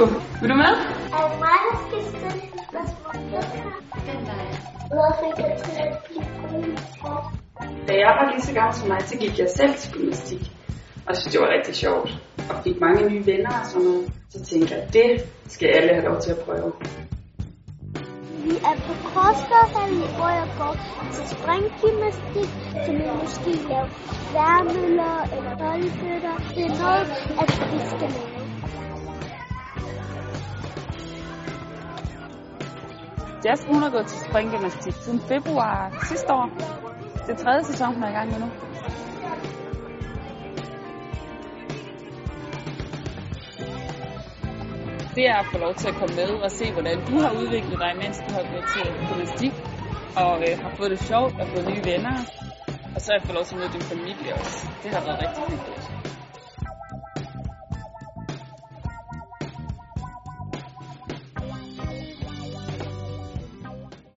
du? Vil du med? Er det mig, der skal stille spørgsmål? Hvorfor kan god Da jeg var lige så gammel som mig, så gik jeg selv til gymnastik. Og jeg synes, det var rigtig sjovt. Og fik mange nye venner og sådan noget. Så tænkte jeg, det skal alle have lov til at prøve. Vi er på Korsgaardhallen, hvor jeg går til springgymnastik, som vi måske lave værmøller eller boldbøtter. Det er noget, at vi skal lave. Jazz, hun har gået til springgymnastik siden februar sidste år. Det er tredje sæson, hun er i gang med nu. Det er at få lov til at komme med og se, hvordan du har udviklet dig, mens du har gået til gymnastik. Og øh, har fået det sjovt og fået nye venner. Og så har jeg fået lov til at møde din familie også. Det har været rigtig hyggeligt.